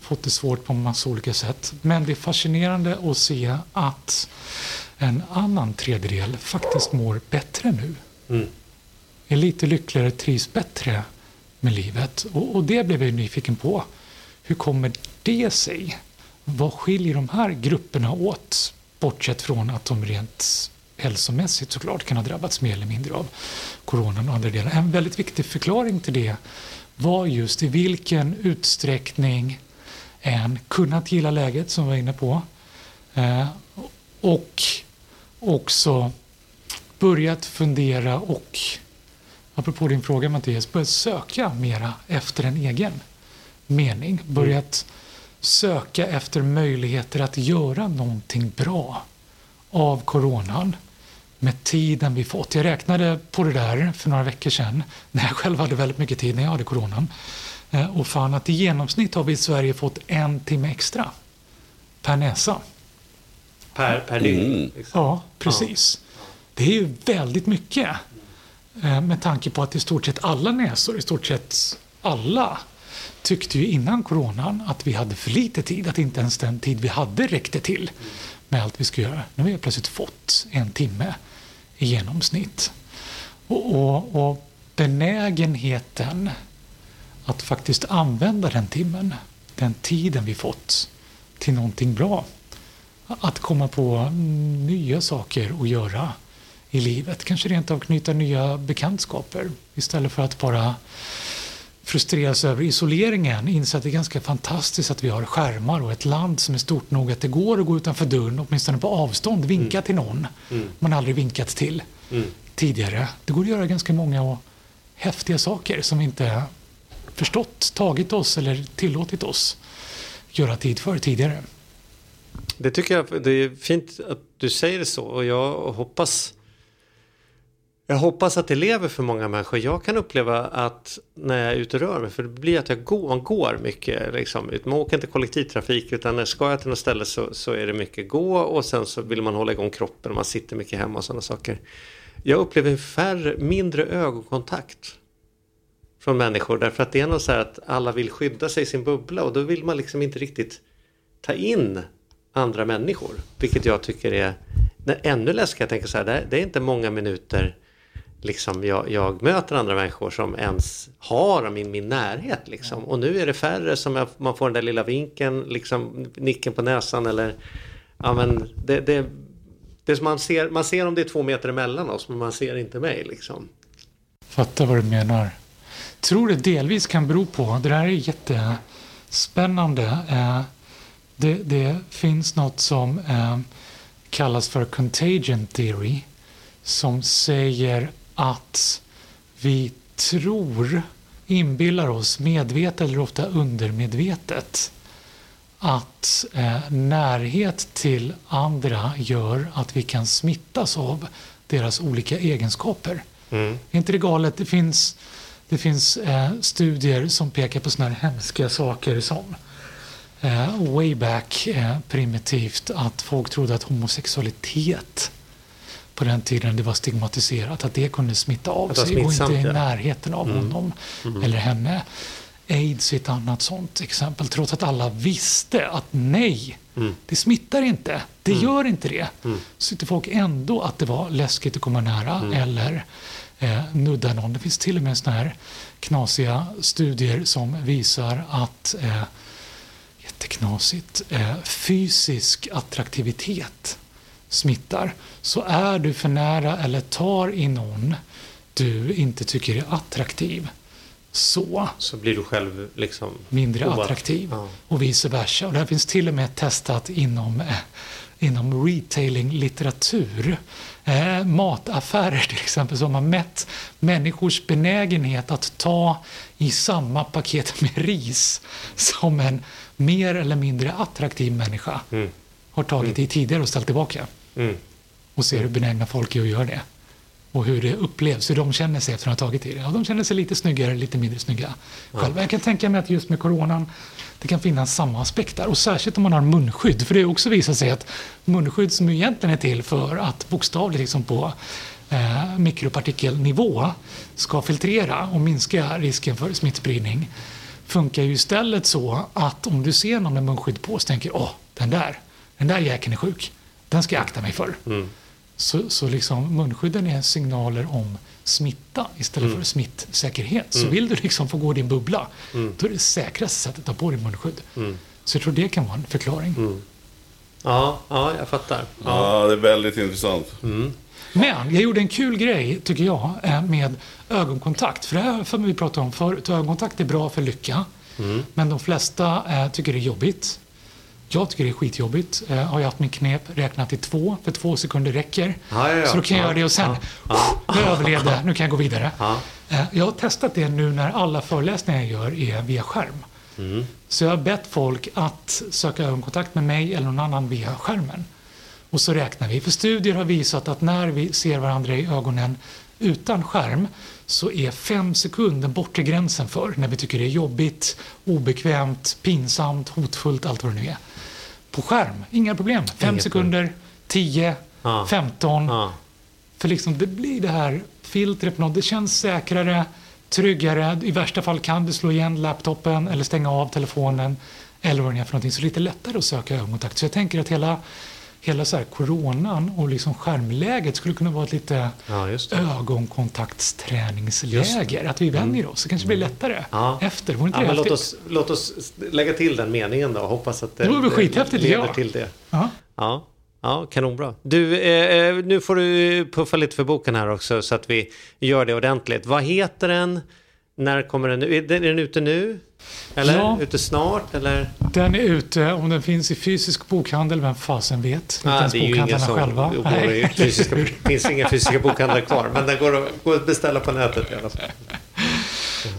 fått det svårt på en massa olika sätt. Men det är fascinerande att se att en annan tredjedel faktiskt mår bättre nu. Mm är lite lyckligare, trivs bättre med livet. Och, och det blev jag nyfiken på. Hur kommer det sig? Vad skiljer de här grupperna åt? Bortsett från att de rent hälsomässigt såklart kan ha drabbats mer eller mindre av coronan och andra delar. En väldigt viktig förklaring till det var just i vilken utsträckning en kunnat gilla läget, som vi var inne på, eh, och också börjat fundera och apropå din fråga Mattias, börjat söka mera efter en egen mening. Börjat söka efter möjligheter att göra någonting bra av coronan med tiden vi fått. Jag räknade på det där för några veckor sedan när jag själv hade väldigt mycket tid när jag hade coronan eh, och fann att i genomsnitt har vi i Sverige fått en timme extra per näsa. Per, per dygn? Mm. Ja, precis. Det är ju väldigt mycket. Eh, med tanke på att i stort sett alla näsor, i stort sett alla tyckte ju innan coronan att vi hade för lite tid, att inte ens den tid vi hade räckte till med allt vi skulle göra. Nu har vi plötsligt fått en timme i genomsnitt. Och, och, och benägenheten att faktiskt använda den timmen, den tiden vi fått, till någonting bra. Att komma på nya saker att göra i livet. Kanske rent av knyta nya bekantskaper istället för att bara frustreras över isoleringen. Inse att det är ganska fantastiskt att vi har skärmar och ett land som är stort nog att det går att gå utanför dörren, åtminstone på avstånd, vinka mm. till någon mm. man aldrig vinkat till mm. tidigare. Det går att göra ganska många och häftiga saker som vi inte förstått, tagit oss eller tillåtit oss göra tid för tidigare. Det tycker jag det är fint att du säger det så och jag hoppas jag hoppas att det lever för många människor. Jag kan uppleva att när jag är ute och rör mig, för det blir att jag går, man går mycket. Liksom. Man åker inte kollektivtrafik utan när ska jag till något ställe så, så är det mycket gå och sen så vill man hålla igång kroppen och man sitter mycket hemma och sådana saker. Jag upplever färre, mindre ögonkontakt från människor därför att det är något så här att alla vill skydda sig i sin bubbla och då vill man liksom inte riktigt ta in andra människor. Vilket jag tycker är ännu läskigare. Jag tänker så här, det är inte många minuter liksom jag, jag, möter andra människor som ens har min, min närhet. Liksom. Och nu är det färre som jag, man får den där lilla vinken, liksom, nicken på näsan eller ja, men det, det, det man, ser, man ser om det är två meter emellan oss men man ser inte mig. Liksom. Fattar vad du menar. Tror det delvis kan bero på, det där är jättespännande. Eh, det, det finns något som eh, kallas för contagion theory som säger att vi tror, inbillar oss medvetet eller ofta undermedvetet att eh, närhet till andra gör att vi kan smittas av deras olika egenskaper. Mm. Är inte det galet? Det finns, det finns eh, studier som pekar på sådana här hemska saker som eh, way back eh, primitivt att folk trodde att homosexualitet på den tiden det var stigmatiserat, att det kunde smitta av sig och inte i närheten av mm. honom mm. eller henne. Aids är ett annat sånt exempel, trots att alla visste att nej, mm. det smittar inte, det mm. gör inte det. Mm. Så tyckte folk ändå att det var läskigt att komma nära mm. eller eh, nudda någon. Det finns till och med såna här knasiga studier som visar att eh, jätteknasigt, eh, fysisk attraktivitet smittar. Så är du för nära eller tar i någon du inte tycker är attraktiv så, så blir du själv liksom mindre obatt. attraktiv ja. och vice versa. Och det här finns till och med testat inom, eh, inom retailing-litteratur. Eh, mataffärer till exempel, så har mätt människors benägenhet att ta i samma paket med ris som en mer eller mindre attraktiv människa mm. har tagit mm. i tidigare och ställt tillbaka. Mm. Och ser hur benägna folk är att göra det. Och hur det upplevs, hur de känner sig efter att ha tagit i det. Och de känner sig lite snyggare, lite mindre snygga själva. Jag kan tänka mig att just med coronan, det kan finnas samma aspekter. Och särskilt om man har munskydd. För det har också visat sig att munskydd som egentligen är till för att bokstavligt liksom på eh, mikropartikelnivå ska filtrera och minska risken för smittspridning funkar ju istället så att om du ser någon med munskydd på så tänker åh, den där, den där jäkeln är sjuk den ska jag akta mig för. Mm. Så, så liksom munskydden är signaler om smitta istället mm. för smittsäkerhet. Mm. Så vill du liksom få gå din bubbla, mm. då är det säkraste sättet att ta på dig munskydd. Mm. Så jag tror det kan vara en förklaring. Mm. Ja, ja, jag fattar. Ja, ja det är väldigt intressant. Mm. Men jag gjorde en kul grej, tycker jag, eh, med ögonkontakt. För det här för vi pratade om förut. Ögonkontakt är bra för lycka. Men de flesta eh, tycker det är jobbigt. Jag tycker det är skitjobbigt. Eh, har jag haft min knep räknat till två, för två sekunder räcker. Ja, ja. Så då kan jag göra det och sen, ja, jag överlevde, nu kan jag gå vidare. Eh, jag har testat det nu när alla föreläsningar jag gör är via skärm. Mm. Så jag har bett folk att söka ögonkontakt med mig eller någon annan via skärmen. Och så räknar vi. För studier har visat att när vi ser varandra i ögonen utan skärm så är fem sekunder bortre gränsen för när vi tycker det är jobbigt, obekvämt, pinsamt, hotfullt, allt vad det nu är på skärm. Inga problem. Fem sekunder, tio, ja. 15. Ja. För liksom det blir det här filtret på något. Det känns säkrare, tryggare. I värsta fall kan du slå igen laptopen eller stänga av telefonen eller vad det är för någonting. Så det är lite lättare att söka ögonkontakt. Så jag tänker att hela hela så här coronan och liksom skärmläget skulle kunna vara ett lite ja, ögonkontaktsträningsläger. Att vi vänjer oss. Det kanske blir mm. lättare ja. efter. Vore inte ja, men låt, oss, låt oss lägga till den meningen då och hoppas att det, det, det leder ja. till det. Ja. Ja. Ja, kanonbra. Du, eh, nu får du puffa lite för boken här också så att vi gör det ordentligt. Vad heter den? När kommer den? Är den ute nu? Eller Ja. ute snart? Eller? Den är ute, om den finns i fysisk bokhandel, vem fasen vet? Ah, det är ju bokhandlarna som själva. går fysiska, det finns inga fysiska bokhandlar kvar, men den går att, går att beställa på nätet i alla fall.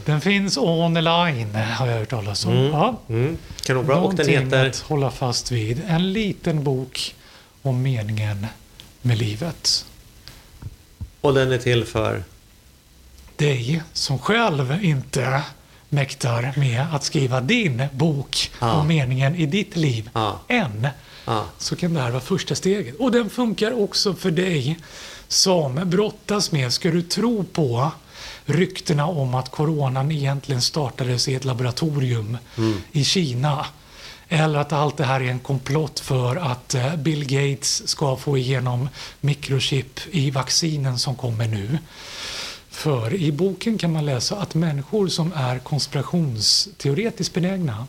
Den finns online, har jag hört talas om. Ja. Mm. Kanonbra. Och den heter? att hålla fast vid. En liten bok om meningen med livet. Och den är till för? Dig som själv inte mäktar med att skriva din bok Ja. om meningen i ditt liv Ja. än. Ja. så kan det här vara första steget. Och den funkar också för dig som brottas med, ska du tro på ryktena om att coronan egentligen startades i ett laboratorium i Kina. Eller att allt det här är en komplott för att eh, Bill Gates ska få igenom mikrochip i vaccinen som kommer nu. För i boken kan man läsa att människor som är konspirationsteoretiskt benägna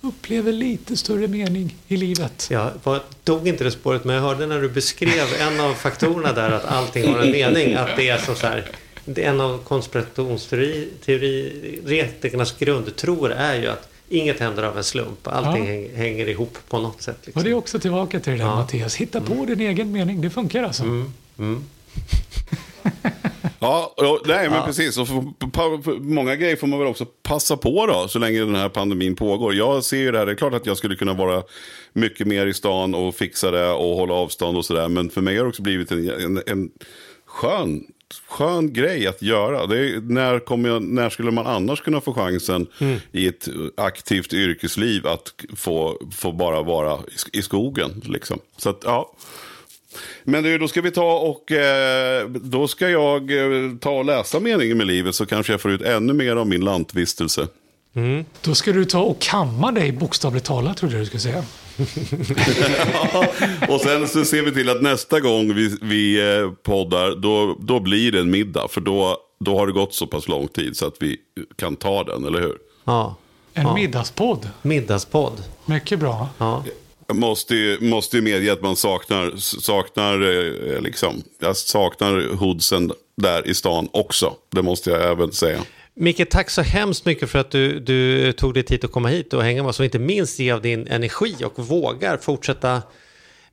upplever lite större mening i livet. Jag var, tog inte det spåret, men jag hörde när du beskrev en av faktorerna där att allting har en mening. Att det är så, så här, en av konspirationsteoretikernas grundtroer är ju att inget händer av en slump. Allting Ja. häng, hänger ihop på något sätt. Liksom. Och det är också tillbaka till det där Ja. Mattias. Hitta på din egen mening, det funkar alltså. Ja, ja, nej men precis. Och för, pa, för, många grejer får man väl också passa på då, så länge den här pandemin pågår. Jag ser ju det här, det är klart att jag skulle kunna vara mycket mer i stan och fixa det och hålla avstånd och sådär. Men för mig har det också blivit en, en, en skön, skön grej att göra. Är, när, kommer jag, när skulle man annars kunna få chansen i ett aktivt yrkesliv att få, få bara vara i, i skogen? Liksom. Så att, ja. Men du, då ska vi ta och eh, då ska jag eh, ta och läsa meningen med livet så kanske jag får ut ännu mer av min lantvistelse. Då ska du ta och kamma dig bokstavligt talat, trodde jag du skulle säga. Och sen så ser vi till att nästa gång vi, vi eh, poddar, då, då blir det en middag. För då, då har det gått så pass lång tid så att vi kan ta den, eller hur? Ja. En Ja. middagspodd. Middagspodd. Mycket bra. Ja. Jag måste ju, måste ju medge att man saknar, saknar eh, liksom, jag saknar hoodsen där i stan också. Det måste jag även säga. Micke, tack så hemskt mycket för att du, du tog dig tid att komma hit och hänga med oss och inte minst ge av din energi och vågar fortsätta.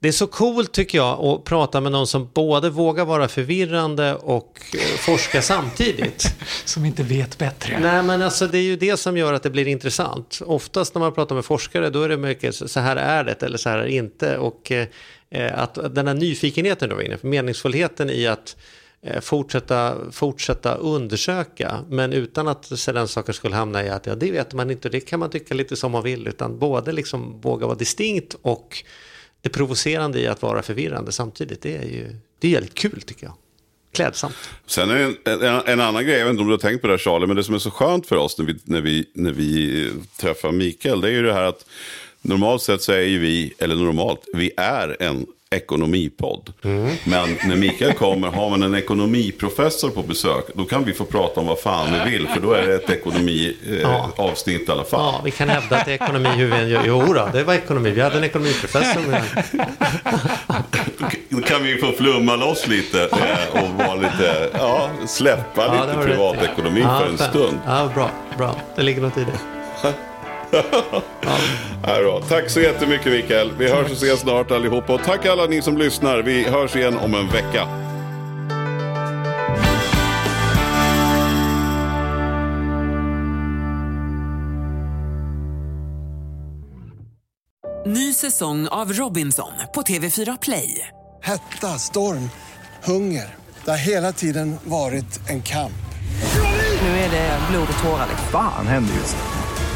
Det är så coolt tycker jag att prata med någon som både vågar vara förvirrande och eh, forska samtidigt. Som inte vet bättre. Nej men alltså det är ju det som gör att det blir intressant. Oftast när man pratar med forskare då är det mycket så här är det eller så här är det inte. Och eh, att den här nyfikenheten du var inne på, meningsfullheten i att eh, fortsätta, fortsätta undersöka men utan att så den saker skulle hamna i att ja, det vet man inte det kan man tycka lite som man vill utan både liksom våga vara distinkt och det provocerande i att vara förvirrande samtidigt. Det är ju det är jävligt kul tycker jag. Klädsamt. Sen är det en, en, en annan grej, jag vet inte om du har tänkt på det här Charlie, men det som är så skönt för oss när vi, när vi, när vi eh, träffar Mikael, det är ju det här att normalt sett så är ju vi, eller normalt, vi är en ekonomipodd. Men när Mikael kommer, har man en ekonomiprofessor på besök, då kan vi få prata om vad fan vi vill, för då är det ett ekonomiavsnitt eh, Ja. i alla fall. Ja, vi kan hävda att det är ekonomi hur vi än gör. Jo då, det var ekonomi. Vi hade en ekonomiprofessor. Med. Då kan vi få flumma loss lite eh, och vara lite, ja, släppa Ja, lite privatekonomi Ja, för en stund. Ja, bra, bra. Det ligger något i det. Ja. Tack så jättemycket Mikael. Vi hörs och ses snart allihopa. Och tack alla ni som lyssnar. Vi hörs igen om en vecka. Ny säsong av Robinson på TV4 Play. Hetta, storm, hunger. Det har hela tiden varit en kamp. Nu är det blod och tårar. liksom. Fan händer just nu.